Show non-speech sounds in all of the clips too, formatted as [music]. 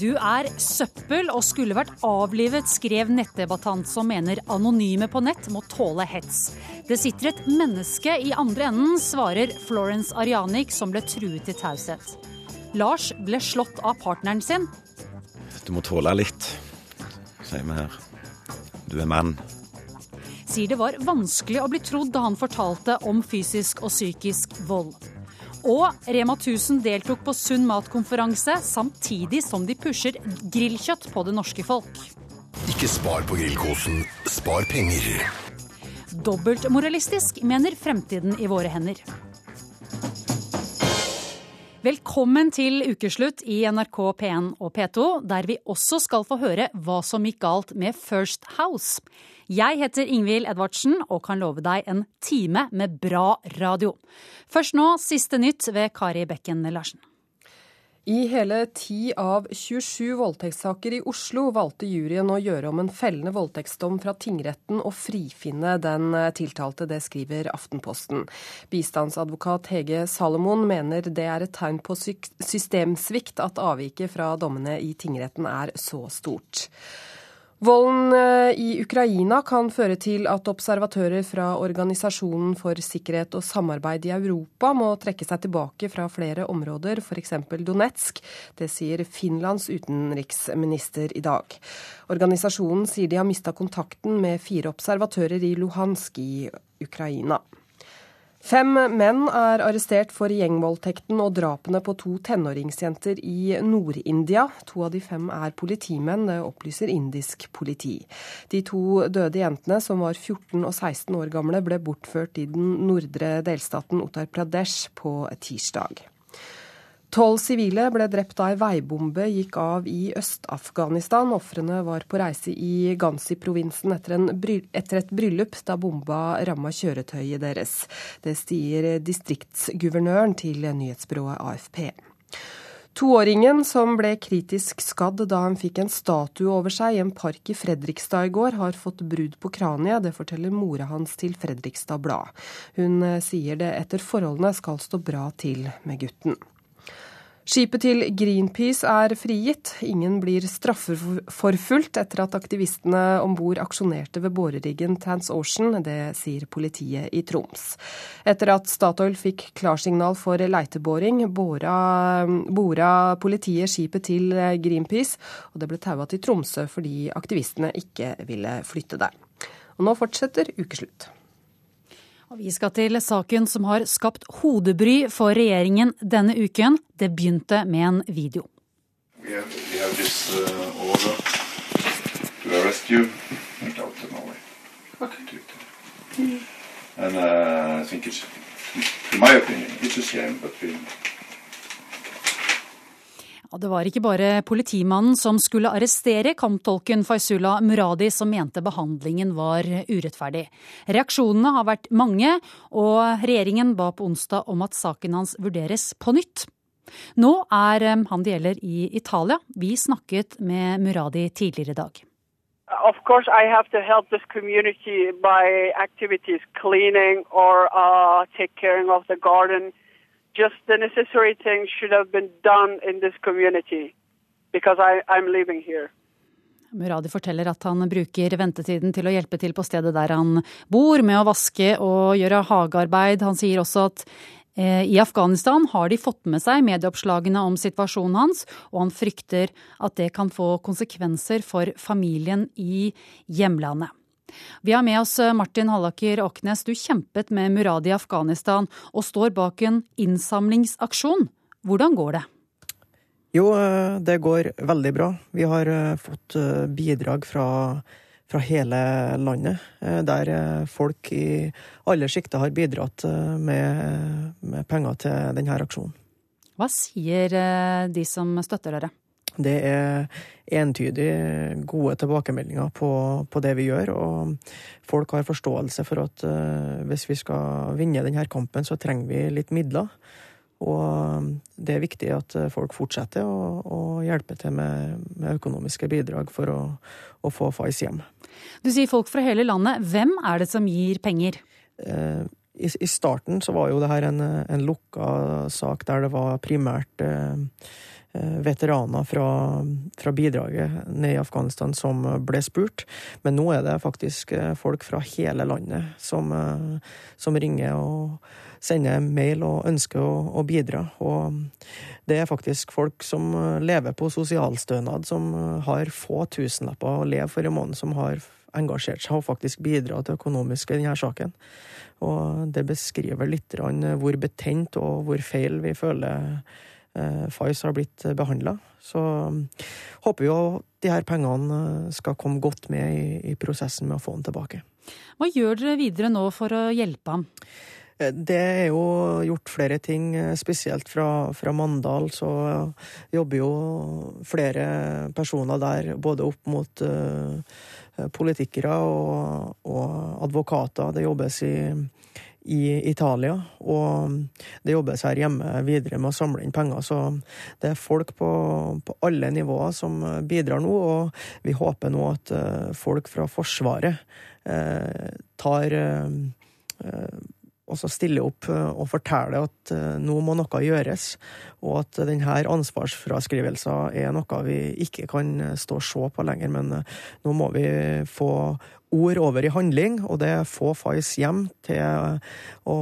Du er søppel og skulle vært avlivet, skrev nettdebattant som mener anonyme på nett må tåle hets. Det sitter et menneske i andre enden, svarer Florence Arianik, som ble truet til taushet. Lars ble slått av partneren sin. Du må tåle litt, sier vi her. Du er mann. Sier det var vanskelig å bli trodd da han fortalte om fysisk og psykisk vold. Og Rema 1000 deltok på Sunn mat-konferanse, samtidig som de pusher grillkjøtt på det norske folk. Ikke spar på grillkosen, spar penger. Dobbeltmoralistisk, mener Fremtiden i våre hender. Velkommen til ukeslutt i NRK P1 og P2, der vi også skal få høre hva som gikk galt med First House. Jeg heter Ingvild Edvardsen og kan love deg en time med bra radio. Først nå siste nytt ved Kari Bekken Larsen. I hele 10 av 27 voldtektssaker i Oslo valgte juryen å gjøre om en fellende voldtektsdom fra tingretten og frifinne den tiltalte. Det skriver Aftenposten. Bistandsadvokat Hege Salomon mener det er et tegn på systemsvikt at avviket fra dommene i tingretten er så stort. Volden eh, i Ukraina kan føre til at observatører fra Organisasjonen for sikkerhet og samarbeid i Europa må trekke seg tilbake fra flere områder, f.eks. Donetsk. Det sier Finlands utenriksminister i dag. Organisasjonen sier de har mista kontakten med fire observatører i Luhansk i Ukraina. Fem menn er arrestert for gjengvoldtekten og drapene på to tenåringsjenter i Nord-India. To av de fem er politimenn, det opplyser indisk politi. De to døde jentene, som var 14 og 16 år gamle, ble bortført i den nordre delstaten Uttar Pradesh på tirsdag. Tolv sivile ble drept da ei veibombe gikk av i Øst-Afghanistan. Ofrene var på reise i Gansi-provinsen etter, etter, et bryllup da bomba ramma kjøretøyet deres. Det sier distriktsguvernøren til nyhetsbyrået AFP. Toåringen som ble kritisk skadd da han fikk en statue over seg i en park i Fredrikstad i går, har fått brudd på kraniet. Det forteller mora hans til Fredrikstad Blad. Hun sier det etter forholdene skal stå bra til med gutten. Skipet til Greenpeace er frigitt. Ingen blir straffeforfulgt etter at aktivistene om bord aksjonerte ved boreriggen TransOcean. Det sier politiet i Troms. Etter at Statoil fikk klarsignal for leiteboring, bora, bora politiet skipet til Greenpeace, og det ble taua til Tromsø fordi aktivistene ikke ville flytte der. Og nå fortsetter ukeslutt. Og vi skal til saken som har skapt hodebry for regjeringen denne uken. Det begynte med en video. Yeah, have, we have this, uh. And uh, I think it's, in my opinion, it's a shame, but we ja, det var ikke bare politimannen som skulle arrestere kamptolken Faizullah Muradi som mente behandlingen var urettferdig. Reaksjonene har vært mange, og regjeringen ba på onsdag om at saken hans vurderes på nytt. Nå er um, han det gjelder i Italia. Vi snakket med Muradi tidligere i dag. Of course, I have to help this community by activities, cleaning or uh, take care of the garden just the necessary things should have been done in this community because I, I'm living here. Muradi forteller at han bruker ventetiden til å hjelpe til på stedet der han bor, med å vaske og gjøre hagearbeid. Han sier også at eh, i Afghanistan har de fått med seg medieoppslagene om situasjonen hans, og han frykter at det kan få konsekvenser for familien i hjemlandet. Vi har med oss eh, Martin Hallaker Åknes. Du kjempet med Murad i Afghanistan og står bak en innsamlingsaksjon. Hvordan går det? Jo, eh, det går veldig bra. Vi har eh, fått bidrag fra, fra hele landet, der folk i alle sjikter har bidratt med, med penger til denne aksjonen. Hva sier de som støtter dere? Det er entydig gode tilbakemeldinger på, på, det vi gjør, og folk har forståelse for at uh, hvis vi skal vinne denne kampen, så trenger vi litt midler. Og det er viktig at folk fortsetter å, å hjelpe til med, med, økonomiske bidrag for å, å få Fais hjem. Du sier folk fra hele landet. Hvem er det som gir penger? Uh, i, i, starten så var jo det her en, en lukka sak der det var primært uh, veteraner fra, fra, bidraget ned i Afghanistan som ble spurt. Men nå er det faktisk folk fra hele landet som, som ringer og sender mail og ønsker å, å, bidra. Og det er faktisk folk som lever på sosialstønad, som har få tusenlapper å leve for i måneden, som har engasjert seg og faktisk bidratt økonomisk i denne saken. Og det beskriver litt hvor betent og hvor feil vi føler eh, Fais har blitt behandla. Så mm, håper vi jo de her pengene eh, skal komme godt med i, i prosessen med å få han tilbake. Hva gjør dere videre nå for å hjelpe ham? Eh, det er jo gjort flere ting, spesielt fra, fra, Mandal. Så jobber jo flere personer der, både opp mot uh, Eh, politikere og, og, advokater. Det jobbes i, i, Italia, og det jobbes her hjemme videre med å samle inn penger. Så det er folk på, på alle nivåer som bidrar nå, og vi håper nå at eh, folk fra Forsvaret eh, tar eh, også stille opp eh, og fortelle at eh, nå må noe gjøres, og at denne ansvarsfraskrivelsen er noe vi ikke kan eh, stå og se på lenger. Men nå må vi få ord over i handling, og det få Fais hjem til å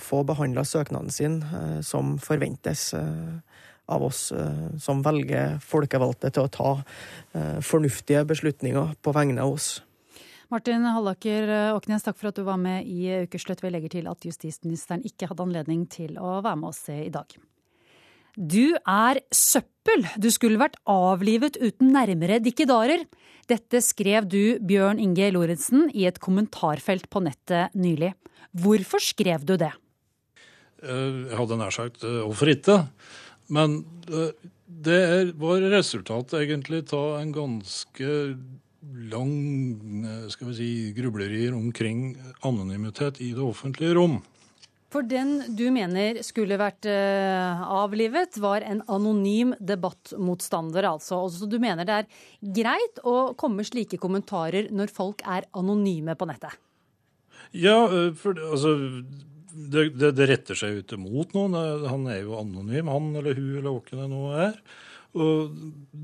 få behandla søknaden sin som forventes av oss som velger folkevalgte til å ta fornuftige beslutninger på vegne av oss. Martin Hallaker Åknes, takk for at du var med i Ukeslutt. Vi legger til at justisministeren ikke hadde anledning til å være med oss i dag. Du er søppel! Du skulle vært avlivet uten nærmere dikkedarer. Dette skrev du, Bjørn Inge Lorentzen, i et kommentarfelt på nettet nylig. Hvorfor skrev du det? Eh, jeg hadde nær sagt eh, hvorfor ikke. Men eh, det var resultatet egentlig av en ganske lang skal vi si, grublerier omkring anonymitet i det offentlige rom. For den du mener skulle vært uh, avlivet, var en anonym debattmotstander, altså. Så du mener det er greit å komme slike kommentarer når folk er anonyme på nettet? Ja, eh, for altså det, det, det retter seg jo ikke mot noen. Han er jo anonym, han eller hun eller hvem det nå er. Og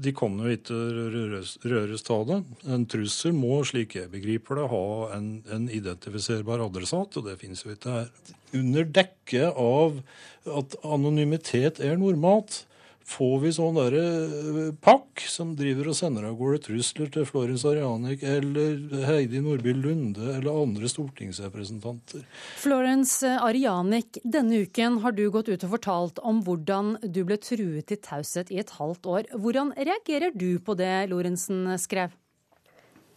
de kan jo ikke røres, røres av det. En trussel må, slik jeg begriper det, ha en, en identifiserbar adressat, og det finnes jo ikke her. Under dekke av at anonymitet er normalt, får vi sånn derre eh, pakk som driver og sender av gårde trusler til Florence Arianik eller Heidi Nordby Lunde eller andre stortingsrepresentanter. Florence Arianik, denne uken har du gått ut og fortalt om hvordan du ble truet til taushet i et halvt år. Hvordan reagerer du på det Lorentzen skrev?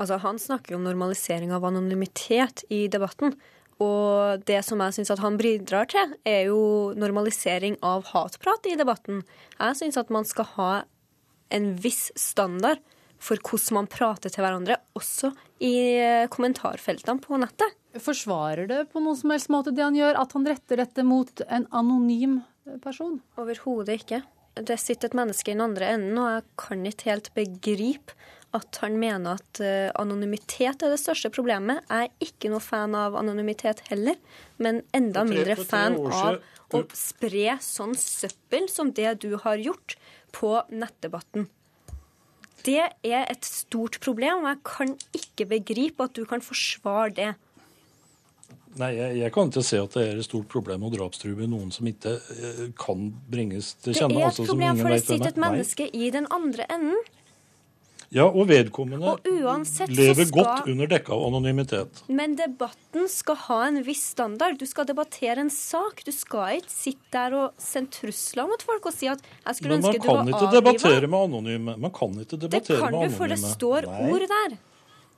Altså, han snakker om normalisering av anonymitet i debatten. Og det som jeg syns at han bidrar til, er jo normalisering av hatprat i debatten. Jeg syns at man skal ha en viss standard for hvordan man prater til hverandre, også i kommentarfeltene på nettet. Forsvarer det på noen som helst måte det han gjør, at han retter dette mot en anonym person? Overhodet ikke. Det sitter et menneske i den andre enden, og jeg kan ikke helt begripe at han mener at uh, anonymitet er det største problemet. Jeg er ikke noe fan av anonymitet heller, men enda mindre fan av å spre sånn søppel som det du har gjort på nettdebatten. Det er et stort problem, og jeg kan ikke begripe at du kan forsvare det. Nei, jeg, jeg, kan ikke se at det er et stort problem å drapstrue noen som ikke eh, kan bringes til kjenne. Det er et altså, problem, for det sitter et menneske i den andre enden. Ja, og vedkommende og lever skal, godt under dekke av anonymitet. Men debatten skal ha en viss standard. Du skal debattere en sak. Du skal ikke sitte der og sende trusler mot folk og si at jeg skulle ønske du var avliva. Men man kan ikke debattere med anonyme. Man kan ikke debattere med anonyme. Det kan du, for det står Nei. ord der.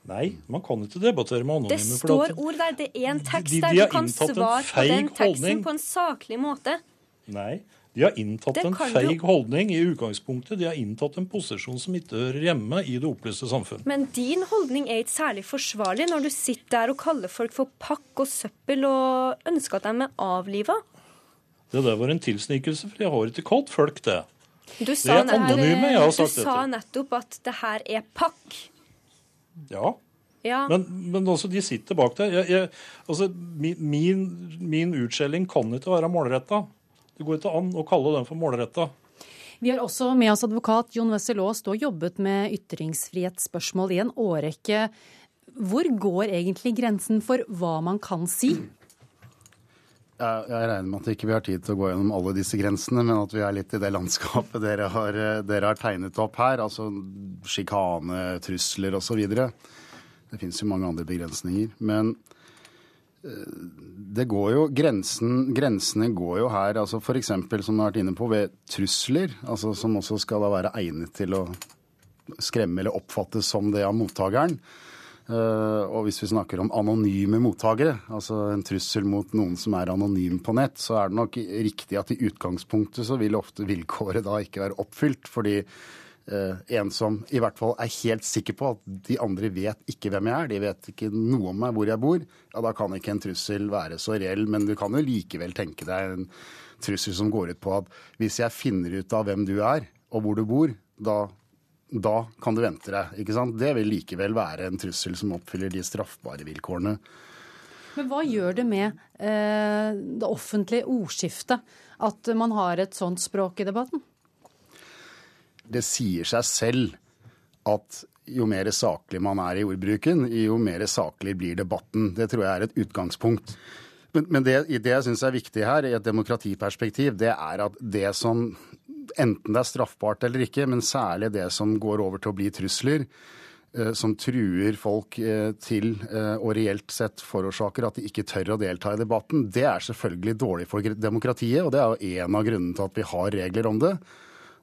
Nei, man kan ikke debattere med anonyme. Det står ord der. Det er en tekst de, de, de der. Du kan svare på den teksten holdning. på en saklig måte. Nei, de har inntatt en feig du... holdning i utgangspunktet. De har inntatt en posisjon som ikke hører hjemme i det opplyste samfunn. Men din holdning er ikke særlig forsvarlig når du sitter der og kaller folk for pakk og søppel og ønsker at de er avliva. Det der var en tilsnikelse, for jeg har ikke kalt folk det. Du sa, det anonyme, jeg har sagt du sa nettopp at det her er pakk. Ja. ja. Men, men også de sitter bak der. Jeg, jeg, altså, min, min utskjelling kan ikke være målretta. Det går ikke an å kalle dem for målretta. Vi har også med oss advokat Jon Wessel Aas. Du har jobbet med ytringsfrihetsspørsmål i en årrekke. Hvor går egentlig grensen for hva man kan si? Jeg, jeg regner med at ikke vi har tid til å gå gjennom alle disse grensene, men at vi er litt i det landskapet dere har, dere har tegnet opp her. Altså sjikane, trusler osv. Det fins jo mange andre begrensninger. Men eh, det går jo, grensen, grensene går jo her, altså f.eks. som du har vært inne på, ved trusler. altså Som også skal da være egnet til å skremme eller oppfattes som det av mottakeren. Eh, og hvis vi snakker om anonyme mottakere, altså en trussel mot noen som er anonym på nett, så er det nok riktig at i utgangspunktet så vil ofte vilkåret da ikke være oppfylt. Fordi en som i hvert fall er helt sikker på at de andre vet ikke hvem jeg er, de vet ikke noe om meg, hvor jeg bor, ja da kan ikke en trussel være så reell. Men du kan jo likevel tenke deg en trussel som går ut på at hvis jeg finner ut av hvem du er, og hvor du bor, da da kan du vente deg. ikke sant? Det vil likevel være en trussel som oppfyller de straffbare vilkårene. Men hva gjør det med eh, det offentlige ordskiftet at man har et sånt språk i debatten? Det sier seg selv at jo mer saklig man er i ordbruken, jo mer saklig blir debatten. Det tror jeg er et utgangspunkt. Men, men det, det, jeg syns er viktig her, i et demokratiperspektiv, det er at det som enten det er straffbart eller ikke, men særlig det som går over til å bli trusler, eh, som truer folk eh, til eh, og reelt sett forårsaker at de ikke tør å delta i debatten, det er selvfølgelig dårlig for demokratiet. Og det er jo en av grunnene til at vi har regler om det.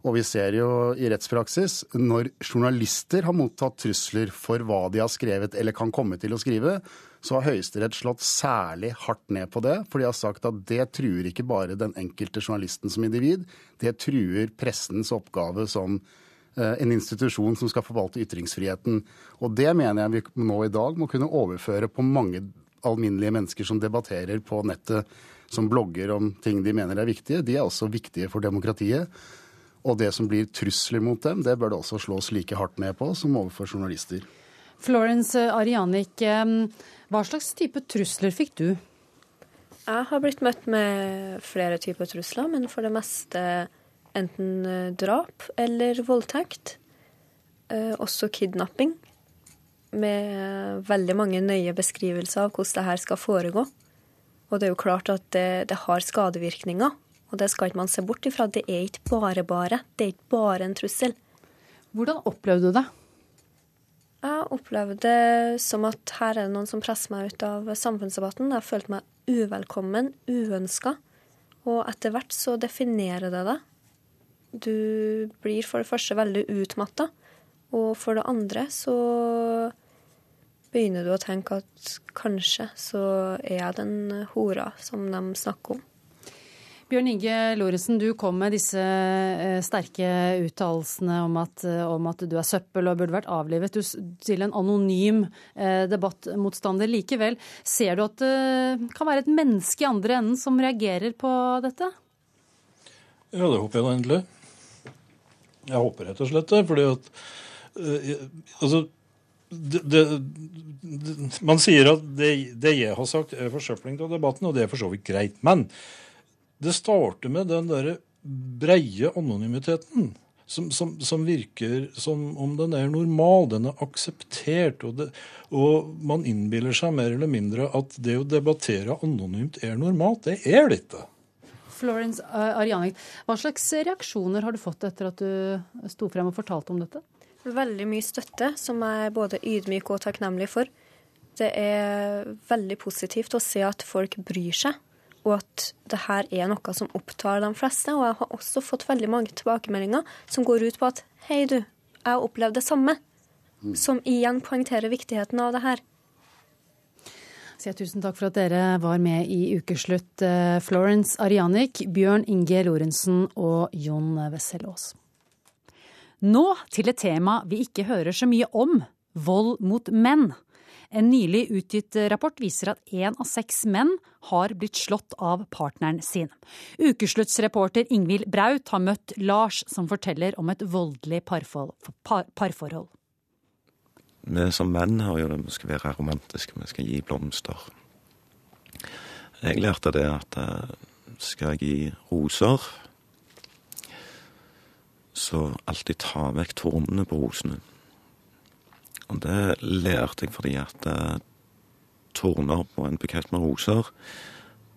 Og vi ser jo i rettspraksis når journalister har mottatt trusler for hva de har skrevet eller kan komme til å skrive, så har Høyesterett slått særlig hardt ned på det. For de har sagt at det truer ikke bare den enkelte journalisten som individ, det truer pressens oppgave som eh, en institusjon som skal forvalte ytringsfriheten. Og det mener jeg vi nå i dag må kunne overføre på mange alminnelige mennesker som debatterer på nettet, som blogger om ting de mener er viktige. De er også viktige for demokratiet. Og det som blir trusler mot dem, det bør det også slås like hardt ned på som overfor journalister. Florence Arianik, hva slags type trusler fikk du? Jeg har blitt møtt med flere typer trusler, men for det meste enten eh, drap eller voldtekt. Eh, også kidnapping. Med veldig mange nøye beskrivelser av hvordan det her skal foregå. Og det er jo klart at det, det har skadevirkninger. Og det skal ikke man se bort ifra. Det er ikke bare bare. Det er ikke bare en trussel. Hvordan opplevde du det? Jeg opplevde det som at her er det noen som presser meg ut av samfunnsdebatten. Jeg følte meg uvelkommen, uønska. Og etter hvert så definerer det deg. Du blir for det første veldig utmatta. Og for det andre så begynner du å tenke at kanskje så er jeg den hora som de snakker om. Bjørn Inge Lorentzen, du kom med disse eh, sterke uttalelsene om, eh, om, at du er søppel og burde vært avlivet. Du til en anonym eh, debattmotstander. Likevel, ser du at det kan være et menneske i andre enden som reagerer på dette? Ja, det håper jeg da endelig. Jeg håper rett og slett det. fordi at Altså det, det, man sier at det, det, jeg har sagt, er forsøpling av debatten, og det er for så vidt greit. Men det starter med den derre breie anonymiteten. Som, som, som, virker som om den er normal, den er akseptert. Og, det, og, man innbiller seg mer eller mindre at det å debattere anonymt er normalt. Det er det ikke. Florence uh, Arianik, hva slags reaksjoner har du fått etter at du sto frem og fortalte om dette? Veldig mye støtte, som jeg er både ydmyk og takknemlig for. Det er veldig positivt å se at folk bryr seg og at det her er noe som opptar de fleste. Og jeg har også fått veldig mange tilbakemeldinger som går ut på at hei, du, jeg har opplevd det samme. Mm. Som igjen poengterer viktigheten av det her. Tusen takk for at dere var med i Ukeslutt, eh, Florence Arianik, Bjørn Inge Lorentzen og Jon Wessel Aas. Nå til et tema vi ikke hører så mye om vold mot menn. En nylig utgitt rapport viser at én av seks menn har blitt slått av partneren sin. Ukesluttsreporter Ingvild Braut har møtt Lars, som forteller om et voldelig parforhold. Vi som menn har jo det vi skal være romantiske, vi skal gi blomster. Jeg lærte det at eh, skal jeg gi roser, så alltid ta vekk tornene på rosene. Og det lærte jeg fordi at uh, torner på en bukett med roser,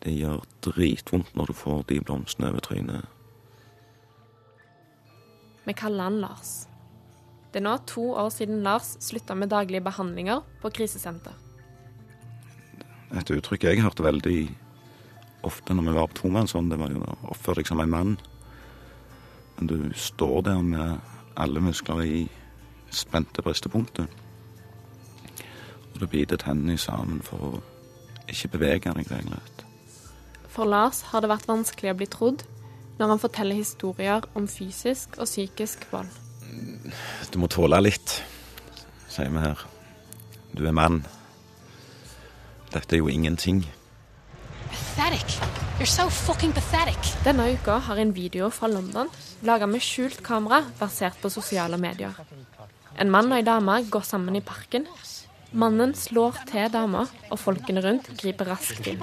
det gjør dritvondt når du får de blomstene over trynet. Vi kaller han Lars. Det er nå to år siden Lars slutta med daglige behandlinger på krisesenter. Et uttrykk jeg hørte veldig ofte når vi var på tomannshånd, det var jo å oppføre deg som en mann. Men du står der med alle muskler i spente bristepunktet. Og du biter tennene sammen for å ikke bevege deg regelrett. For Lars har det vært vanskelig å bli trodd når han forteller historier om fysisk og psykisk vold. Du må tåle litt, sier vi her. Du er mann. Dette er jo ingenting. Pathetic. You're so fucking pathetic. Denne uka har en video fra London laga med skjult kamera basert på sosiale medier. En mann og ei dame går sammen i parken. Mannen slår til dama, og folkene rundt griper raskt inn.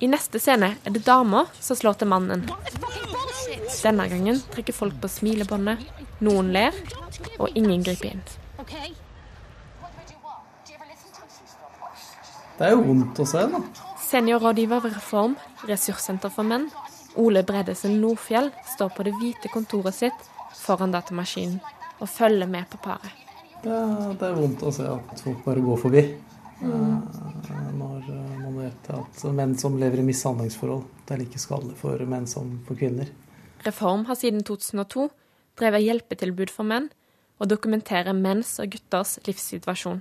I neste scene er det dama som slår til mannen. Denne gangen trekker folk på smilebåndet, noen ler, og ingen griper inn. Det er jo vondt å se, da. Seniorrådgiver ved Reform, ressurssenter for menn, Ole Bredesen Nordfjell, står på det hvite kontoret sitt foran datamaskinen og følger med på paret. Ja, det er vondt å se at folk bare går forbi. Mm. Når man vet at menn som lever i mishandlingsforhold, det er like skadelig for menn som for kvinner. Reform har siden 2002 drevet hjelpetilbud for menn og dokumenterer menns og gutters livssituasjon.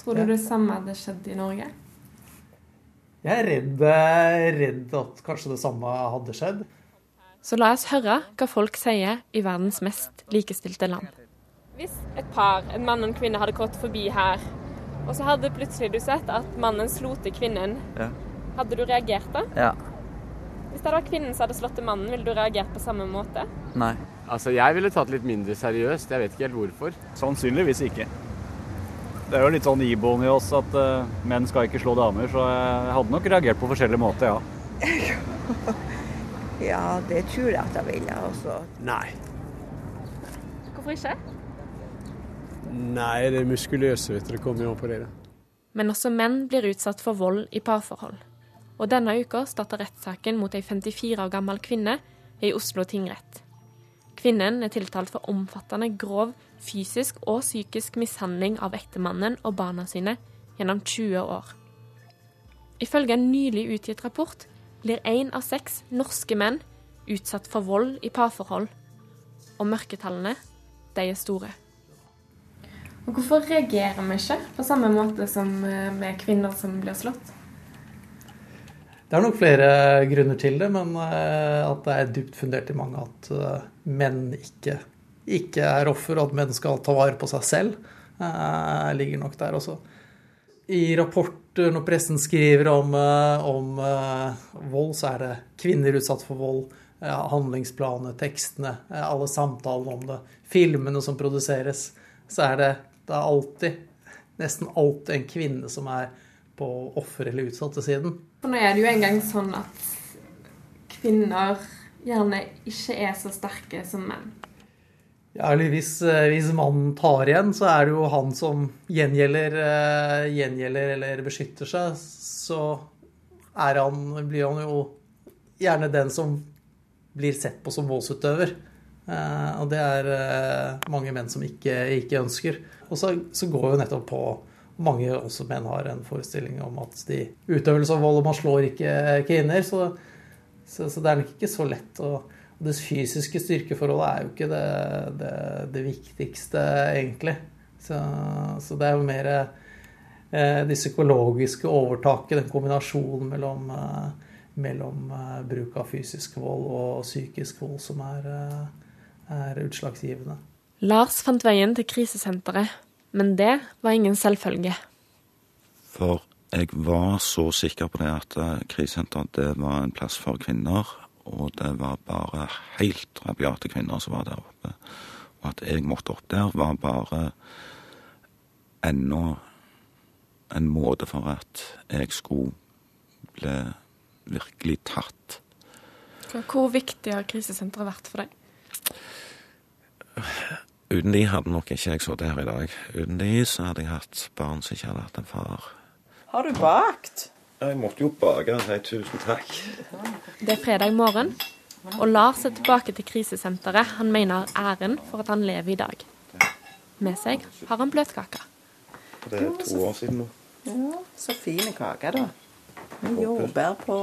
Tror du det samme hadde skjedd i Norge? Jeg er redd, redd at kanskje det samme hadde skjedd. Så la oss høre hva folk sier i verdens mest likestilte land. Hvis et par, en mann og en kvinne, hadde gått forbi her, og så hadde plutselig du sett at mannen slo til kvinnen, Ja. hadde du reagert da? ja. Hvis det var kvinnen som hadde slått til mannen, ville du reagert på samme måte? Nei. Altså, Jeg ville tatt litt mindre seriøst. Jeg vet ikke helt hvorfor. Sannsynligvis ikke. Det er jo litt sånn iboende i oss at uh, menn skal ikke slå damer, så jeg hadde nok reagert på forskjellige måter, ja. [laughs] Ja, det tror jeg at jeg ville også. Nei. Hvorfor ikke? Nei, det er muskuløse, vet du. Det kommer jo an på det. Men også menn blir utsatt for vold i parforhold. Og denne uka starta rettssaken mot ei 54 år gammel kvinne i Oslo tingrett. Kvinnen er tiltalt for omfattende grov fysisk og psykisk mishandling av ektemannen og barna sine gjennom 20 år. Ifølge en nylig utgitt rapport blir én av seks norske menn utsatt for vold i parforhold. Og mørketallene, de er store. Hvorfor reagerer vi ikke på samme måte som eh, med kvinner som blir slått? Det er nok flere grunner til det, men eh, at det er dypt fundert i mange at eh, menn ikke, ikke er offer, og at menn skal ta vare på seg selv, ligger nok der også. I rapporter når pressen skriver om, om vold, så er det kvinner utsatt for vold. handlingsplanene, tekstene, alle samtalene om det, filmene som produseres. Så er det, det er alltid, nesten alltid en kvinne som er på offer- eller utsatte-siden. For nå er det jo engang sånn at kvinner gjerne ikke er så sterke som menn. Ja, eller hvis, eh, hvis mannen tar igjen, så er det jo han som gjengjelder, eh, gjengjelder eller beskytter seg. Så er han, blir han jo gjerne den som blir sett på som voldsutøver. Eh, og det er eh, mange menn som ikke, ikke ønsker. Og så, så går jo nettopp på mange også menn har en forestilling om at de utøvelse av vold, og man slår ikke kvinner. Så, så, så det er nok ikke så lett Og, og Det fysiske styrkeforholdet er jo ikke det, det, det viktigste, egentlig. Så, så det er jo mer eh, det psykologiske overtaket, den kombinasjonen mellom, eh, mellom eh, bruk av fysisk vold og psykisk vold, som er, eh, er utslagsgivende. Lars fant veien til krisesenteret, men det var ingen selvfølge. For jeg var så sikker på det at krisesenteret krisesenter det var en plass for kvinner, og det var bare helt rabiate kvinner som var der oppe. Og at jeg måtte opp der, var bare enda en måte for at jeg skulle bli virkelig tatt. Hvor viktig har krisesenteret vært for deg? Uten de hadde nok ikke jeg sittet her i dag. Uten de så hadde jeg hatt barn som ikke hadde hatt en far. Har du bakt? Jeg måtte jo bake hei tusen takk. Det er fredag morgen, og Lars er tilbake til krisesenteret han mener har æren for at han lever i dag. Med seg har han bløtkake. Det er to år siden nå. Ja, så fine kaker, da. Med jordbær på.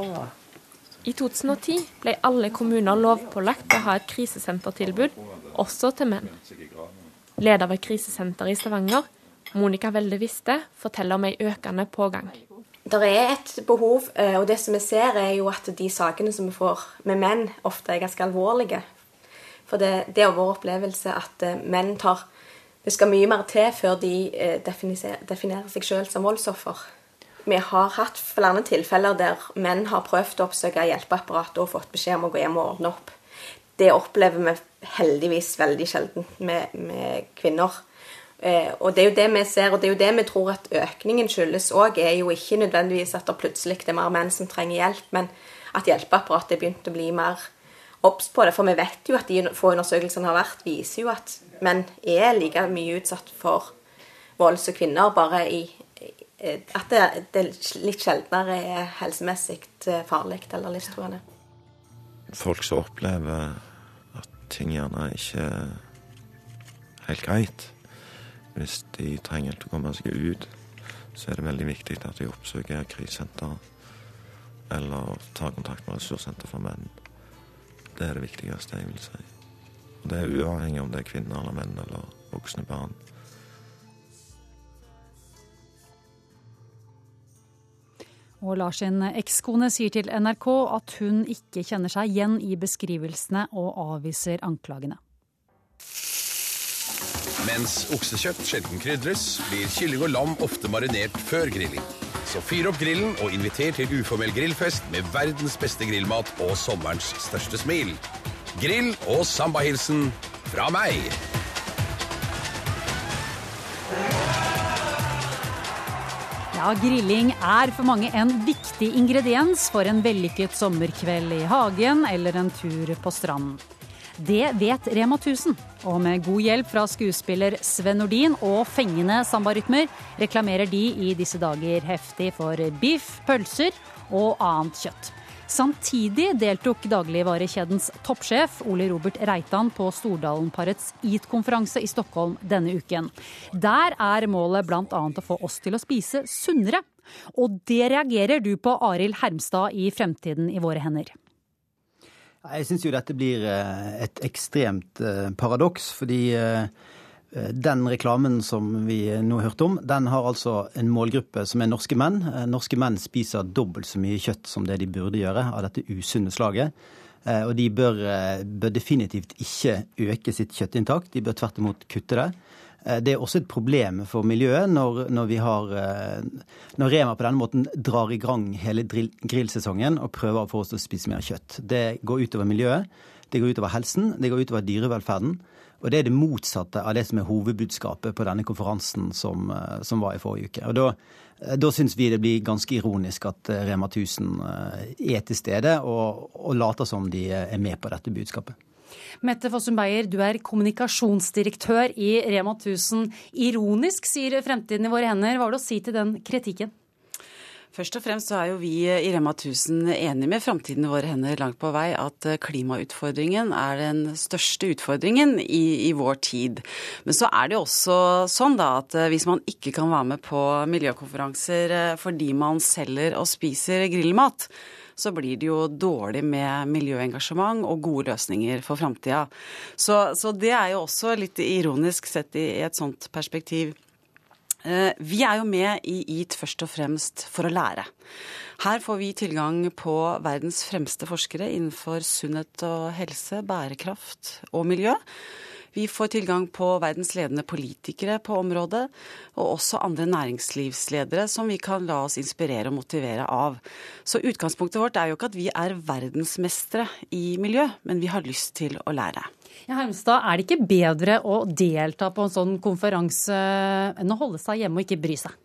I 2010 ble alle kommuner lovpålagt å ha et krisesentertilbud, også til menn. Leder ved krisesenteret i Stavanger, Monica Welde Viste, forteller om ei økende pågang. Det er et behov, eh, og det som vi ser er jo at de sakene som vi får med menn, ofte er ganske alvorlige. For det, det er vår opplevelse at eh, menn tar Det skal mye mer til før de eh, definerer, seg selv som voldsoffer. Vi har hatt flere tilfeller der menn har prøvd å oppsøke hjelpeapparatet og fått beskjed om å gå hjem og ordne opp. Det opplever vi heldigvis veldig sjelden med, med kvinner. Eh, og det er jo det vi ser, og det er jo det vi tror at økningen skyldes òg, er jo ikke nødvendigvis at det plutselig er mer menn som trenger hjelp, men at hjelpeapparatet er begynt å bli mer obs på det. For vi vet jo at de få undersøkelsene har vært, viser jo at menn er like mye utsatt for vold som kvinner, bare i at det, det litt sjeldnere er helsemessig farlig eller livstruende. Folk som opplever at ting gjerne ikke er helt greit. Hvis de trenger til å komme seg ut, så er det veldig viktig at de oppsøker krisesenter eller tar kontakt med ressurssenter for menn. Det er det viktigste, jeg vil si. Og det er uavhengig om det er kvinner eller menn eller voksne barn. Og Lars sin ekskone sier til NRK at hun ikke kjenner seg igjen i beskrivelsene og avviser anklagene. Mens oksekjøtt sjelden krydres, blir kylling og lam ofte marinert før grilling. Så fyr opp grillen og inviter til uformell grillfest med verdens beste grillmat og sommerens største smil. Grill og sambahilsen fra meg. Ja, grilling er for mange en viktig ingrediens for en vellykket sommerkveld i hagen eller en tur på stranden. Det vet Rema 1000, og med god hjelp fra skuespiller Sven Nordin og fengende sambarytmer reklamerer de i disse dager heftig for biff, pølser og annet kjøtt. Samtidig deltok dagligvarekjedens toppsjef Ole Robert Reitan på Stordalenparets EAT-konferanse i Stockholm denne uken. Der er målet bl.a. å få oss til å spise sunnere. Og det reagerer du på, Arild Hermstad i Fremtiden i våre hender. Jeg syns jo dette blir et ekstremt paradoks, fordi den reklamen som vi nå hørte om, den har altså en målgruppe som er norske menn. Norske menn spiser dobbelt så mye kjøtt som det de burde gjøre av dette usunne slaget. Og de bør, bør definitivt ikke øke sitt kjøttinntak, de bør tvert imot kutte det. Det er også et problem for miljøet når, når, har, når Rema på denne måten drar i gang hele grillsesongen og prøver å få oss til å spise mer kjøtt. Det går utover miljøet, det går utover helsen, det går utover dyrevelferden. Og det er det motsatte av det som er hovedbudskapet på denne konferansen som, som var i forrige uke. Og da, da syns vi det blir ganske ironisk at Rema 1000 er til stede og, og later som de er med på dette budskapet. Mette Fossum Beyer, du er kommunikasjonsdirektør i Rema 1000. Ironisk, sier Fremtiden i våre hender. Hva har du å si til den kritikken? Først og fremst så er jo vi i Rema 1000 enige med Framtiden i våre hender langt på vei at klimautfordringen er den største utfordringen i, i, vår tid. Men så er det jo også sånn da at hvis man ikke kan være med på miljøkonferanser fordi man selger og spiser grillmat, så blir det jo dårlig med miljøengasjement og gode løsninger for framtida. Så, så, det er jo også litt ironisk sett i, i et sånt perspektiv. Vi er jo med i EAT først og fremst for å lære. Her får vi tilgang på verdens fremste forskere innenfor sunnhet og helse, bærekraft og miljø. Vi får tilgang på verdens ledende politikere på området, og også andre næringslivsledere som vi kan la oss inspirere og motivere av. Så utgangspunktet vårt er jo ikke at vi er verdensmestere i miljø, men vi har lyst til å lære. Ja, Hermstad, er det ikke bedre å delta på en sånn konferanse enn å holde seg hjemme og ikke bry seg?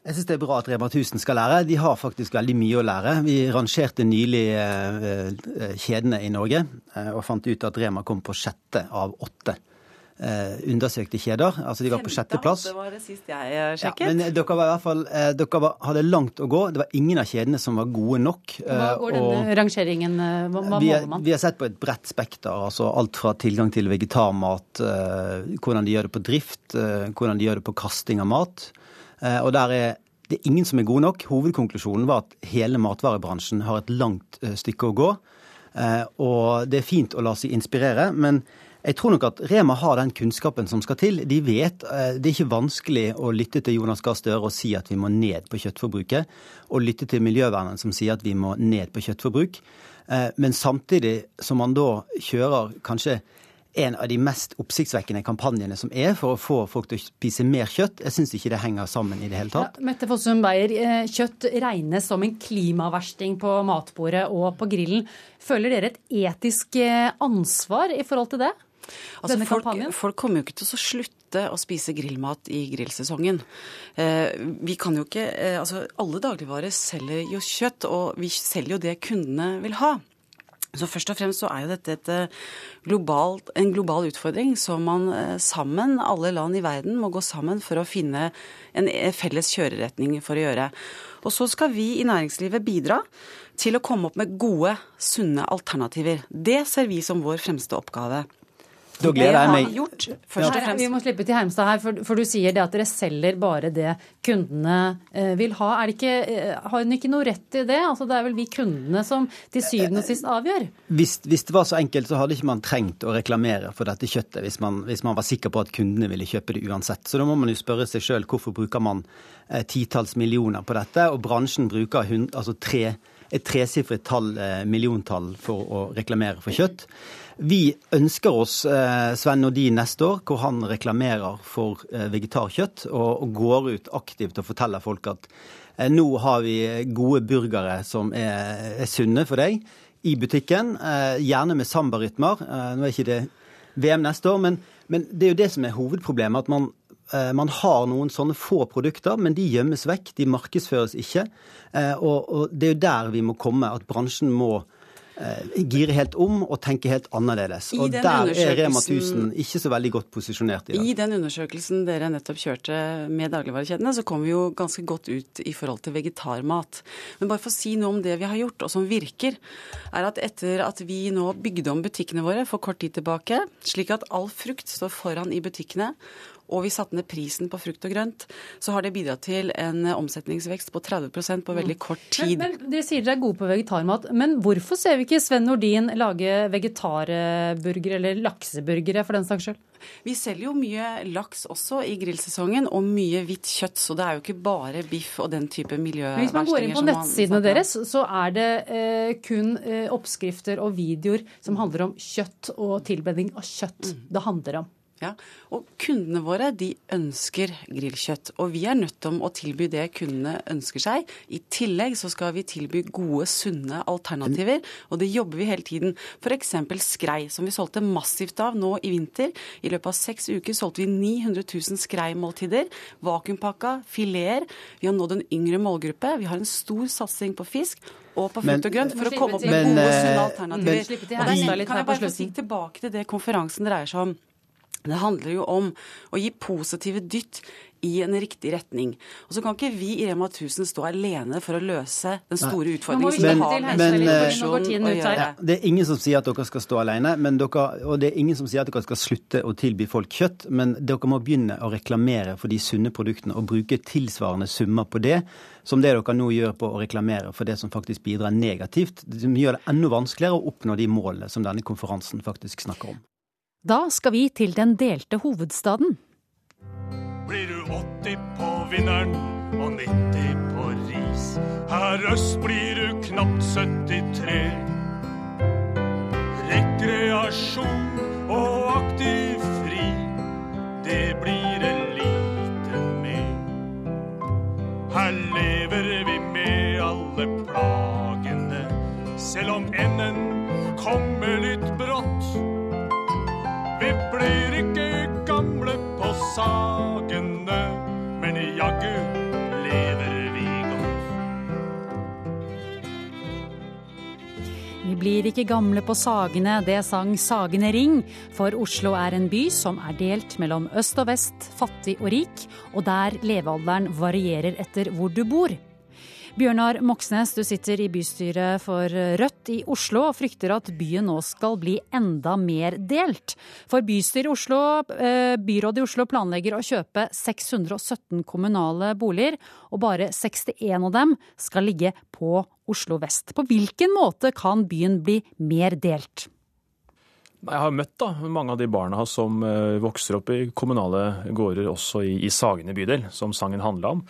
Jeg syns det er bra at Rema 1000 skal lære. De har faktisk veldig mye å lære. Vi rangerte nylig eh, eh, kjedene i Norge eh, og fant ut at Rema kom på sjette av åtte undersøkte kjeder. Altså de var på sjetteplass. Det var det sist jeg sjekket. Ja, men dere var i hvert fall dere var, hadde langt å gå. Det var ingen av kjedene som var gode nok. Hva går denne rangeringen Hva, hva vi, måler man? Vi har sett på et bredt spekter. altså Alt fra tilgang til vegetarmat, hvordan de gjør det på drift, hvordan de gjør det på kasting av mat. Eh, og der er det er ingen som er gode nok. Hovedkonklusjonen var at hele matvarebransjen har et langt eh, stykke å gå. Eh, og det er fint å la seg inspirere, men jeg tror nok at Rema har den kunnskapen som skal til. De vet Det er ikke vanskelig å lytte til Jonas Gahr Støre og si at vi må ned på kjøttforbruket, og lytte til miljøvernet som sier at vi må ned på kjøttforbruk. Men samtidig som man da kjører kanskje en av de mest oppsiktsvekkende kampanjene som er for å få folk til å spise mer kjøtt. Jeg syns ikke det henger sammen i det hele tatt. Ja, Mette Fossum Beyer, eh, kjøtt regnes som en klimaversting på matbordet og på grillen. Føler dere et etisk eh, ansvar i forhold til det? Altså, folk, folk, kommer jo ikke til å slutte å spise grillmat i grillsesongen. Eh, vi kan jo ikke, altså Alle dagligvarer selger jo kjøtt, og vi selger jo det kundene vil ha. Så først og fremst så er jo dette et eh, globalt, en global utfordring som man eh, sammen, alle land i verden, må gå sammen for å finne en eh, felles kjøreretning for å gjøre. Og så skal vi i næringslivet bidra til å komme opp med gode, sunne alternativer. Det ser vi som vår fremste oppgave. Da gleder jeg meg. Gjort, ja. Vi må slippe til Hermstad her, for, for, du sier det at dere selger bare det kundene eh, vil ha. Er det ikke, eh, har hun ikke noe rett i det? Altså, det er vel vi kundene som til syvende og sist avgjør? Hvis, hvis, det var så enkelt, så hadde ikke man trengt å reklamere for dette kjøttet hvis man, hvis man var sikker på at kundene ville kjøpe det uansett. Så da må man jo spørre seg sjøl hvorfor bruker man eh, titalls millioner på dette, og bransjen bruker hund, altså tre, et tresifret tall, milliontall for å reklamere for kjøtt. Vi ønsker oss eh, Sven Nordin neste år, hvor han reklamerer for eh, vegetarkjøtt og, går ut aktivt og forteller folk at eh, nå har vi gode burgere som er, er sunne for deg i butikken. Gjerne med sambarytmer. Nå er ikke det VM neste år, men, men det er jo det som er hovedproblemet. at man man har noen sånne få produkter, men de gjemmes vekk. De markedsføres ikke. Og, og det er jo der vi må komme, at bransjen må Eh, gire helt om og tenker helt annerledes. Og der er Rema 1000 ikke så veldig godt posisjonert i dag. I den undersøkelsen dere nettopp kjørte med dagligvarekjedene, så kom vi jo ganske godt ut i forhold til vegetarmat. Men bare for å si noe om det vi har gjort, og som virker, er at etter at vi nå bygde om butikkene våre for kort tid tilbake, slik at all frukt står foran i butikkene, og vi satte ned prisen på frukt og grønt, så har det bidratt til en omsetningsvekst på 30% på veldig mm. kort tid. Men, men Dere sier dere er gode på vegetarmat, men hvorfor ser vi ikke Sven Nordin lage vegetarburgere eller lakseburgere for den saks skyld? Vi selger jo mye laks også i grillsesongen, og mye hvitt kjøtt. Så det er jo ikke bare biff og den type miljøverstinger. Hvis man går inn på nettsidene deres, så er det eh, kun eh, oppskrifter og videoer som handler om kjøtt og tilbedning av kjøtt mm. det handler om. Ja, og Kundene våre de ønsker grillkjøtt, og vi er nødt til å tilby det kundene ønsker seg. I tillegg så skal vi tilby gode, sunne alternativer, og det jobber vi hele tiden. F.eks. skrei, som vi solgte massivt av nå i vinter. I løpet av seks uker solgte vi 900 000 skreimåltider. Vakuumpakka, fileter. Vi har nådd en yngre målgruppe. Vi har en stor satsing på fisk og på frukt og grønt for å komme opp med gode, sunne alternativer. Men, kan jeg bare få si tilbake til det konferansen dreier seg om? Det handler jo om å gi positive dytt i en riktig retning. Og så kan ikke vi i Rema 1000 stå alene for å løse den store utfordringen som vi har med men, men, ja, Det er ingen som sier at dere skal stå alene, dere, og det er ingen som sier at dere skal slutte å tilby folk kjøtt, men dere må begynne å reklamere for de sunne produktene og bruke tilsvarende summer på det som det dere nå gjør på å reklamere for det som faktisk bidrar negativt. Det gjør det enda vanskeligere å oppnå de målene som denne konferansen faktisk snakker om. Da skal vi til den delte hovedstaden. Blir du 80 på vinneren og 90 på ris. Her øst blir du knapt 73. Rekreasjon og aktiv fri, det blir det lite med. Her lever vi med alle plagene, selv om enden kommer litt blir ikke gamle på sakene, men jaggu lever vi godt. Vi blir ikke gamle på Sagene, det sang Sagene Ring. For Oslo er en by som er delt mellom øst og vest, fattig og rik, og der levealderen varierer etter hvor du bor. Bjørnar Moxnes, du sitter i bystyret for Rødt i Oslo og frykter at byen nå skal bli enda mer delt. For bystyret i Oslo, eh, byrådet i Oslo planlegger å kjøpe 617 kommunale boliger, og bare 61 av dem skal ligge på Oslo vest. På hvilken måte kan byen bli mer delt? Jeg har møtt da, mange av de barna som eh, vokser opp i kommunale gårder, også i, i Sagene bydel, som sangen handla om.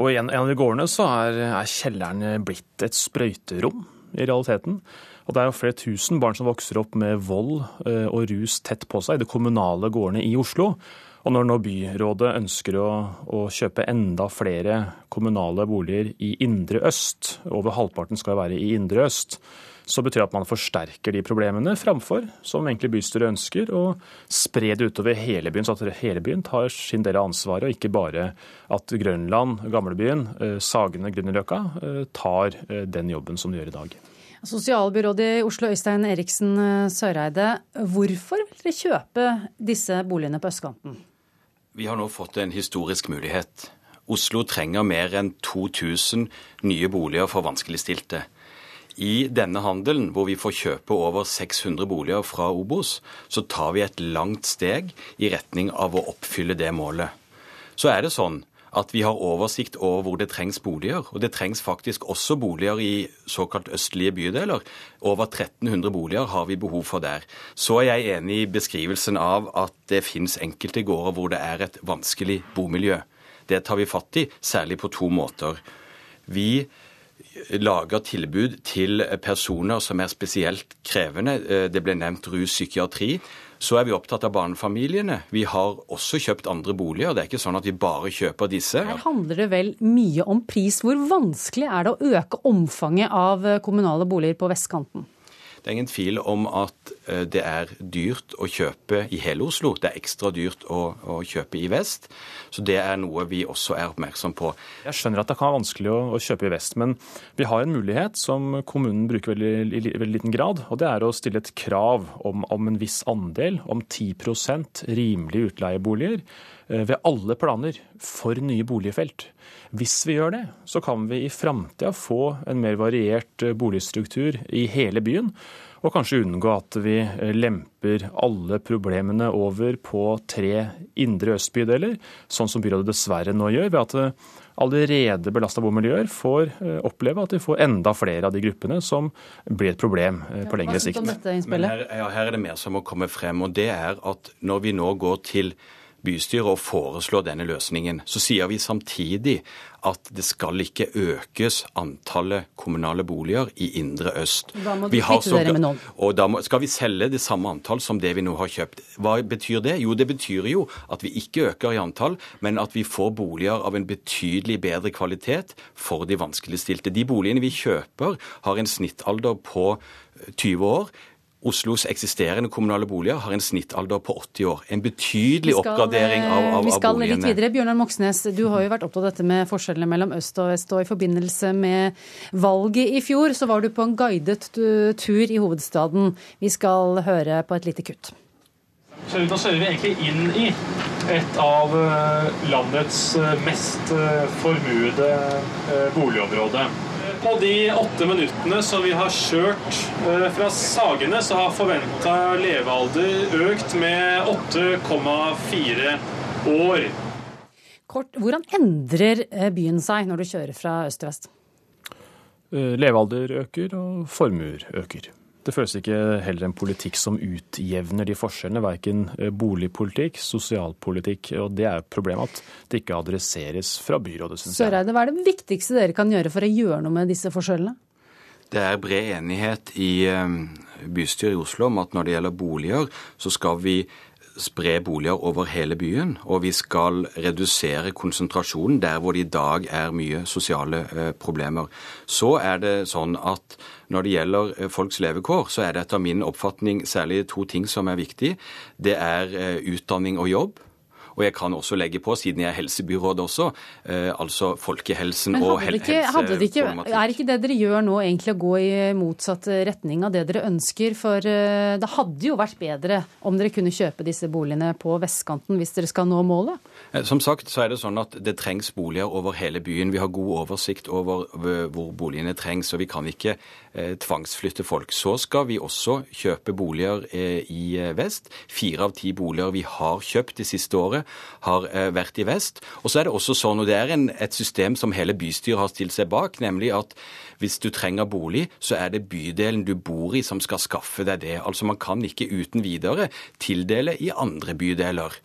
Og i en, av de gårdene så er, er kjelleren blitt et sprøyterom, i realiteten. Og det er jo flere tusen barn som vokser opp med vold eh, og rus tett på seg i de kommunale gårdene i Oslo. Og når nå byrådet ønsker å, å, kjøpe enda flere kommunale boliger i Indre Øst, over halvparten skal være i Indre Øst, så betyr det at man forsterker de problemene, framfor, som egentlig bystyret ønsker, å spre det utover hele byen, så at hele byen tar sin del av ansvaret, og ikke bare at Grønland, gamlebyen, eh, Sagene, Grünerløkka eh, tar eh, den jobben som de gjør i dag. Sosialbyrådet i Oslo, Øystein Eriksen Søreide. Hvorfor vil dere kjøpe disse boligene på østkanten? Vi har nå fått en historisk mulighet. Oslo trenger mer enn 2000 nye boliger for vanskeligstilte. I denne handelen, hvor vi får kjøpe over 600 boliger fra Obos, så tar vi et langt steg i retning av å oppfylle det målet. Så er det sånn at vi har oversikt over hvor det trengs boliger. Og det trengs faktisk også boliger i såkalt østlige bydeler. Over 1300 boliger har vi behov for der. Så er jeg enig i beskrivelsen av at det finnes enkelte gårder hvor det er et vanskelig bomiljø. Det tar vi fatt i, særlig på to måter. Vi lager tilbud til personer som er spesielt krevende. Eh, det ble nevnt rus, psykiatri. Så er vi opptatt av barnefamiliene. Vi har også kjøpt andre boliger. Det er ikke sånn at vi bare kjøper disse. Her handler det vel mye om pris. Hvor vanskelig er det å øke omfanget av kommunale boliger på vestkanten? Det er ingen tvil om at eh, det er dyrt å kjøpe i hele Oslo. Det er ekstra dyrt å, å, kjøpe i vest. Så det er noe vi også er oppmerksom på. Jeg skjønner at det kan være vanskelig å, å kjøpe i vest, men vi har en mulighet som kommunen bruker veldig, i veldig liten grad. Og det er å stille et krav om, om en viss andel, om 10 rimelige utleieboliger eh, ved alle planer for nye boligfelt. Hvis vi gjør det, så kan vi i framtida få en mer variert eh, boligstruktur i hele byen. Og kanskje unngå at vi eh, lemper alle problemene over på tre indre østbydeler, sånn som byrådet dessverre nå gjør, ved at eh, allerede belasta bomiljøer får oppleve at de får enda flere av de gruppene som blir et problem på lengre sikt. Men her, her er det mer som må komme frem, og det er at når vi nå går til bystyret og foreslår denne løsningen, så sier vi samtidig at det skal ikke økes antallet kommunale boliger i Indre Øst. Da må du kvitte dere med noen. Og da må, skal vi selge det samme antall som det vi nå har kjøpt. Hva betyr det? Jo, det betyr jo at vi ikke øker i antall, men at vi får boliger av en betydelig bedre kvalitet for de vanskeligstilte. De boligene vi kjøper, har en snittalder på 20 år. Oslos eksisterende kommunale boliger har en snittalder på 80 år. En betydelig skal, oppgradering av, av, Vi skal litt videre. Bjørnar Moxnes, du har jo vært opptatt av dette med forskjellene mellom øst og vest. og I forbindelse med valget i fjor så var du på en guidet tur i hovedstaden. Vi skal høre på et lite kutt. Så nå kjører vi egentlig inn i et av eh, landets eh, mest eh, formuede boligområder. På de åtte minuttene som vi har kjørt fra Sagene, så har forventa levealder økt med 8,4 år. Kort, hvordan endrer byen seg når du kjører fra øst til vest? Levealder øker, og formuer øker. Det føles ikke heller en politikk som utjevner de forskjellene. Verken boligpolitikk, sosialpolitikk. Og det er et problem at det ikke adresseres fra byrådet, syns jeg. Søreide, hva er det viktigste dere kan gjøre for å gjøre noe med disse forskjellene? Det er bred enighet i bystyret i Oslo om at når det gjelder boliger, så skal vi spre boliger over hele byen, og vi skal redusere konsentrasjonen der hvor det i dag er mye sosiale problemer. Så er det sånn at når det gjelder folks levekår, så er det etter min oppfatning særlig to ting som er viktig. Det er utdanning og jobb. Og jeg kan også legge på, siden jeg er helsebyråd også, eh, altså folkehelsen og hel helseproblematikk. er ikke det dere gjør nå egentlig å gå i motsatt retning av det dere ønsker? For eh, det hadde jo vært bedre om dere kunne kjøpe disse boligene på vestkanten hvis dere skal nå målet? Eh, Som sagt så er det sånn at det trengs boliger over hele byen. Vi har god oversikt over eh, hvor boligene trengs, og vi kan ikke eh, tvangsflytte folk. Så skal vi også kjøpe boliger eh, i eh, vest. Fire av ti boliger vi har kjøpt det siste året, har eh, vært i vest. Og så er det også sånn, og det er en, et system som hele bystyret har stilt seg bak, nemlig at hvis du trenger bolig, så er det bydelen du bor i som skal skaffe deg det. Altså man kan ikke uten videre tildele i andre bydeler.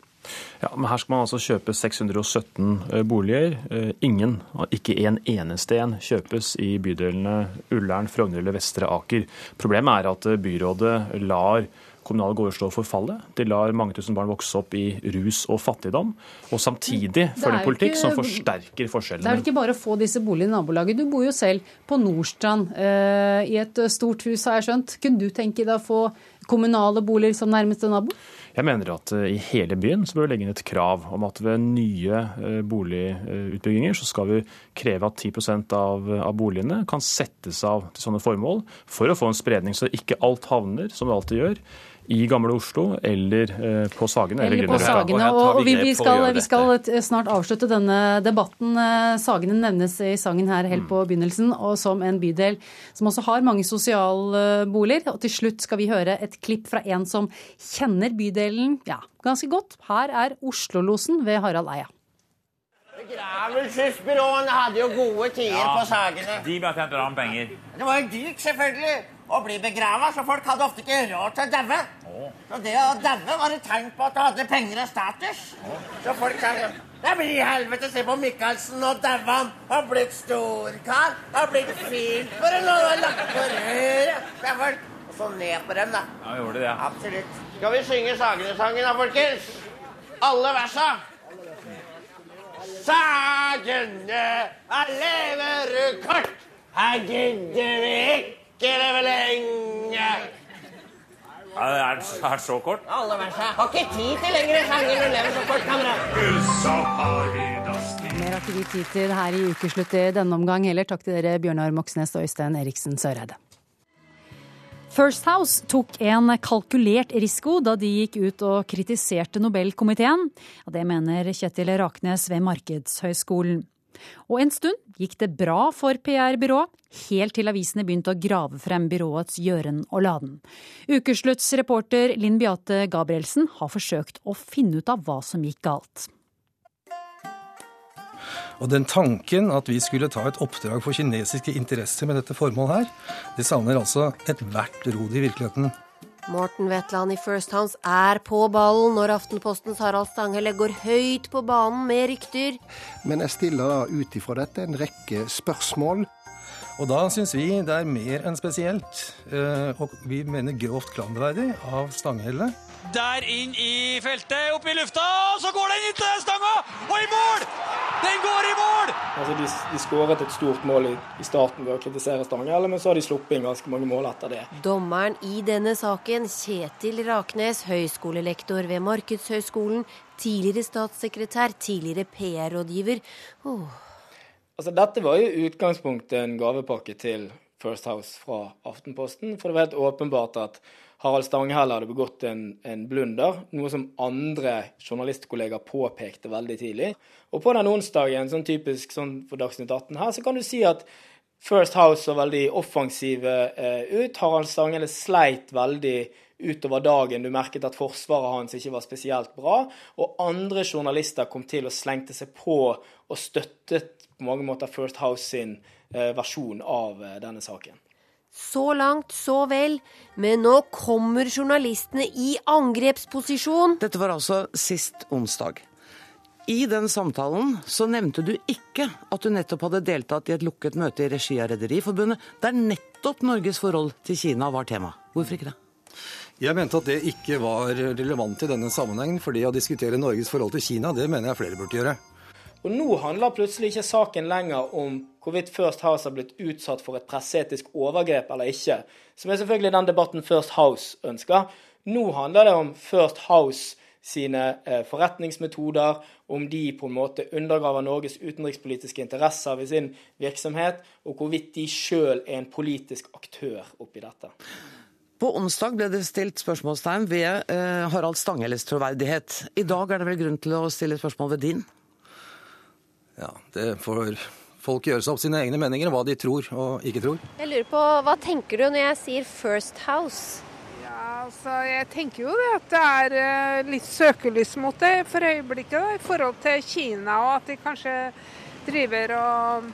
Ja, men Her skal man altså kjøpe 617 eh, boliger. Eh, Ingen, ikke en eneste en, kjøpes i bydelene Ullern, Frogner eller Vestre Aker. Problemet er at byrådet lar kommunale gårder stå og forfalle. De lar mange tusen barn vokse opp i rus og fattigdom. Og samtidig er jo en politikk ikke- som forsterker Det er ikke bare å få disse boligene i nabolaget. Du bor jo selv på Nordstrand, eh, i et stort hus, har jeg skjønt. Kunne du tenke deg å få kommunale boliger som nærmeste nabo? Jeg mener at eh, i hele byen så bør vi legge inn et krav om at ved nye eh, boligutbygginger så skal vi kreve at 10 av, av boligene kan settes av til sånne formål, for å få en spredning, så ikke alt havner, som det alltid gjør, i Gamle Oslo eller eh, på Sagene. Eller på Sagene. Og, og vi, vi, skal, vi skal snart avslutte denne debatten. Eh, Sagene nevnes i sangen her helt på begynnelsen, og som en bydel som også har mange sosialboliger. Og til slutt skal vi høre et klipp fra en som kjenner bydelen ja, ganske godt. Her er Oslo-losen ved Harald Eia. Begravelsesbyråene hadde jo gode tider Ja, på Sagene. De ble tjente med penger. Det var jo dyrt, selvfølgelig, å bli begrava, så folk hadde ofte ikke råd til å daue. Så det å daue var et tegn på at du hadde penger og status. Så folk sa Det blir i helvete, se på Michaelsen, nå daua han. Har blitt storkar. Har blitt fin for en og har lagt på røret. Så folk og så ned på dem, da. Ja, vi gjorde det. Absolutt. Skal vi synge Sagene-sangen da, folkens? Alle versa. Sagene er lever kort. Her gidder vi ikke leve lenge. Er, er så kort. Alle versa. Har ikke tid til lengre sanger når du lever så kort, kamerat. Mer har ikke vi tid til her i Ukeslutt i denne omgang heller. Takk til dere Bjørnar Moxnes og Øystein Eriksen Søreide. First House tok en kalkulert risiko da de gikk ut og kritiserte Nobelkomiteen. Det mener Kjetil Raknes ved Markedshøgskolen. Og en stund gikk det bra for PR-byrået, helt til avisene begynte å grave frem byråets gjøren og laden. Ukeslutts reporter Linn Beate Gabrielsen har forsøkt å finne ut av hva som gikk galt. Og den tanken at vi skulle ta et oppdrag for kinesiske interesser med dette formålet her, det savner altså ethvert rod i virkeligheten. Morten Wetland i First Hounds er på ballen når Aftenpostens Harald Stanghelle går høyt på banen med rykter. Men jeg stiller da ut ifra dette en rekke spørsmål. Og da syns vi det er mer enn spesielt, eh, og vi mener grovt klanderverdig av Stanghelle. Der inn i feltet, opp i lufta, og så går den inn til stanga! Og i mål! Den går i mål! Altså, de, de skåret et stort mål i, i starten ved å kritisere Stanghelle, men så har de sluppet inn ganske mange mål etter det. Dommeren i denne saken, Kjetil Raknes, høyskolelektor ved Markedshøgskolen, tidligere statssekretær, tidligere PR-rådgiver. Åh. Altså, dette var i utgangspunktet en gavepakke til First House fra Aftenposten, for det var helt åpenbart at Harald Stanghelle hadde begått en, en blunder, noe som andre journalistkollegaer påpekte veldig tidlig. Og på den onsdagen, sånn typisk sånn for Dagsnytt 18 her, så kan du si at First House så veldig offensive eh, ut. Harald Stanghelle sleit veldig utover dagen. Du merket at forsvaret hans ikke var spesielt bra. Og andre journalister kom til og slengte seg på og støttet på mange måter First House sin eh, versjon av eh, denne saken. Så langt, så vel. Men nå kommer journalistene i angrepsposisjon. Dette var altså sist onsdag. I den samtalen så nevnte du ikke at du nettopp hadde deltatt i et lukket møte i regi av Rederiforbundet, der nettopp Norges forhold til Kina var tema. Hvorfor ikke det? Jeg mente at det ikke var relevant i denne sammenhengen, fordi å diskutere Norges forhold til Kina, det mener jeg flere burde gjøre. Og nå handler plutselig ikke saken lenger om hvorvidt First House har blitt utsatt for et presseetisk overgrep eller ikke, som er selvfølgelig den debatten First House ønsker. Nå handler det om First House sine eh, forretningsmetoder, om de på en måte undergraver Norges utenrikspolitiske interesser ved sin virksomhet, og hvorvidt de sjøl er en politisk aktør oppi dette. På onsdag ble det stilt spørsmålstegn ved eh, Harald Stanghelles troverdighet. I dag er det vel grunn til å stille spørsmål ved din? Ja, det får folk gjøre seg opp sine egne meninger om hva de tror og ikke tror. Jeg lurer på, Hva tenker du når jeg sier First House? Ja, altså, Jeg tenker jo det at det er eh, litt søkelys mot det for øyeblikket da, i forhold til Kina, og at de kanskje driver og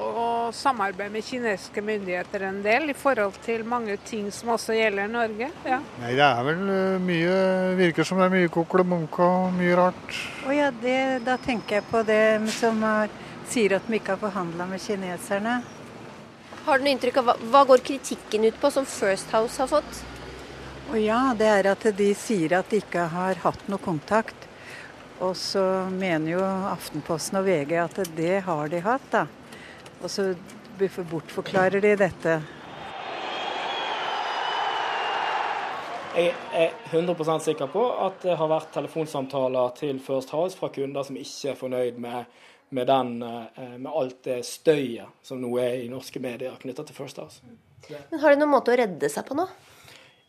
og samarbeide med kinesiske myndigheter en del i forhold til mange ting som også gjelder Norge. Ja. Nei, Det er vel uh, mye Virker som det er mye kokelebunke og mye rart. Oh, ja, det, da tenker jeg på det som er, sier at de ikke har forhandla med kineserne. Har du noe inntrykk av hva, hva går kritikken ut på, som First House har fått? Oh, ja, det er at de sier at de ikke har hatt noe kontakt. Og så mener jo Aftenposten og VG at det har de hatt, da. Og så bortforklarer de dette. Jeg er 100 sikker på at det har vært telefonsamtaler til First House fra kunder som ikke er fornøyd med, med, den, eh, med alt det støyet som nå er i norske medier knytta til First House. Men Har de noen måte å redde seg på nå?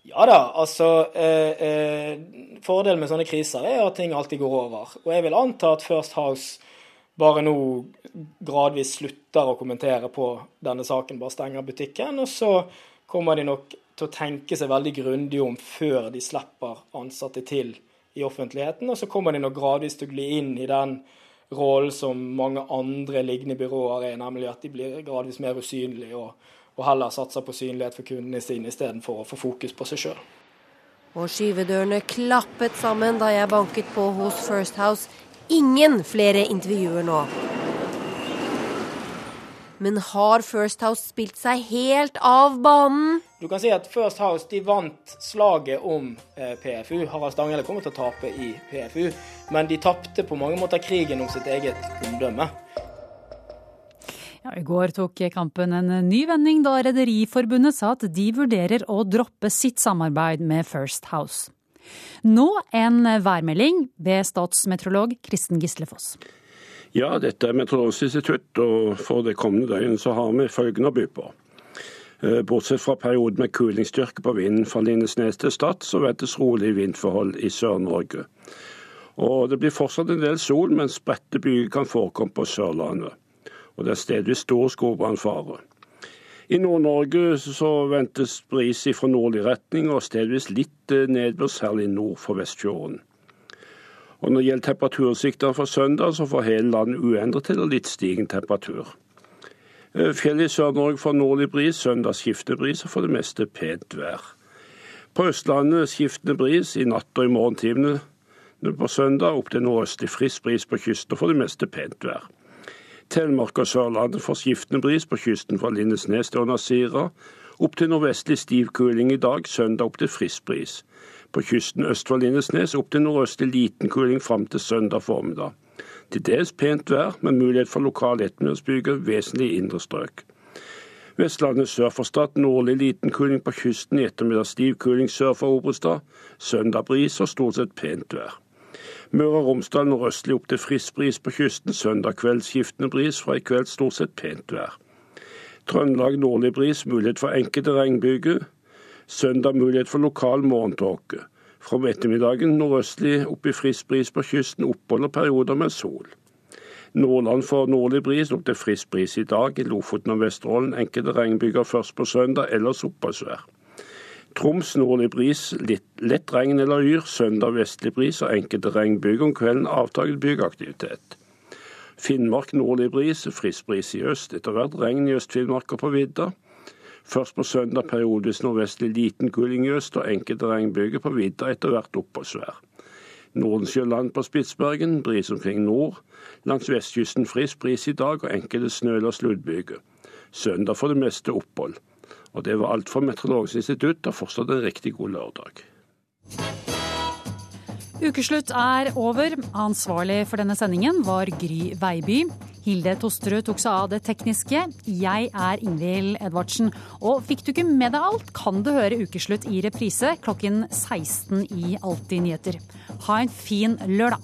Ja da, altså eh, eh, Fordelen med sånne kriser er at ting alltid går over. Og jeg vil anta at First House bare nå gradvis slutter å kommentere på denne saken, bare stenger butikken. Og så kommer de nok til å tenke seg veldig grundig om før de slipper ansatte til i offentligheten. Og så kommer de nok gradvis til å gli inn i den rollen som mange andre liggende byråer er, nemlig at de blir gradvis mer usynlige og, og heller satser på synlighet for kundene sine istedenfor å få fokus på seg sjøl. Og skyvedørene klappet sammen da jeg banket på hos First House ingen flere intervjuer nå. Men har First House spilt seg helt av banen? Du kan si at First House de vant slaget om eh, PFU. Harald Stanghelle kommer til å tape i PFU, men de tapte på mange måter krigen om sitt eget omdømme. Ja, I går tok kampen en ny vending da Rederiforbundet sa at de vurderer å droppe sitt samarbeid med First House. Nå en værmelding ved statsmeteorolog Kristen Gislefoss. Ja, dette er Meteorologisk institutt, og for det kommende døgnet så har vi følgende å by på. Eh, bortsett fra perioden med kulingsstyrke på vinden fra Lindesnes til Stad, så ventes rolig vindforhold i Sør-Norge. Og Det blir fortsatt en del sol, men spredte byger kan forekomme på Sørlandet. Og Det er stedvis stor skogbrannfare. I Nord-Norge så ventes bris fra nordlig retning og stedvis litt eh, nedbør, særlig nord for Vestfjorden. Og Når det gjelder temperatursiktene for søndag, så får hele landet uendret eller litt stigende temperatur. Eh, Fjellet i Sør-Norge får nordlig bris, søndag skiftende bris og for det meste pent vær. På Østlandet skiftende bris i natt og i morgentimene på søndag opp til nordøstlig frisk bris på kysten og for det meste pent vær. Telemark og Sørlandet får skiftende bris på kysten fra Lindesnes til Onasira. Opp til nordvestlig stiv kuling i dag, søndag opp til frisk bris. På kysten øst for Lindesnes opp til nordøstlig liten kuling fram til søndag formiddag. Til dels pent vær, med mulighet for lokal ettermiddagsbyger vesentlig i indre strøk. Vestlandet sør for Stad nordlig liten kuling på kysten, i ettermiddag stiv kuling sør for Obrestad. Søndag bris og stort sett pent vær. Møre og Romsdal nordøstlig opp til frisk bris på kysten. Søndag kveld skiftende bris, fra i kveld stort sett pent vær. Trøndelag nordlig bris, mulighet for enkelte regnbyger. Søndag mulighet for lokal morgentåke. Fra ettermiddagen nordøstlig opp i frisk bris på kysten, opphold og perioder med sol. Nordland får nordlig bris opp til frisk bris i dag. I Lofoten og Vesterålen enkelte regnbyger først på søndag, ellers oppholdsvær. Troms nordlig bris, litt lett regn eller yr. Søndag vestlig bris og enkelte regnbyger. Om kvelden avtaket bygeaktivitet. Finnmark nordlig bris, frisk bris i øst. Etter hvert regn i Øst-Finnmark og på vidda. Først på søndag periodevis nordvestlig liten kuling i øst og enkelte regnbyger på vidda, etter hvert oppholdsvær. Nordensjøland på Spitsbergen, bris omkring nord. Langs vestkysten frisk bris i dag og enkelte snø- eller sluddbyger. Søndag for det meste opphold. Og det var alt fra Meteorologisk institutt. og fortsatt en riktig god lørdag. Ukeslutt er over. Ansvarlig for denne sendingen var Gry Veiby. Hilde Tosterud tok seg av det tekniske. Jeg er Ingvild Edvardsen. Og fikk du ikke med deg alt, kan du høre Ukeslutt i reprise klokken 16 i Alltid nyheter. Ha en fin lørdag.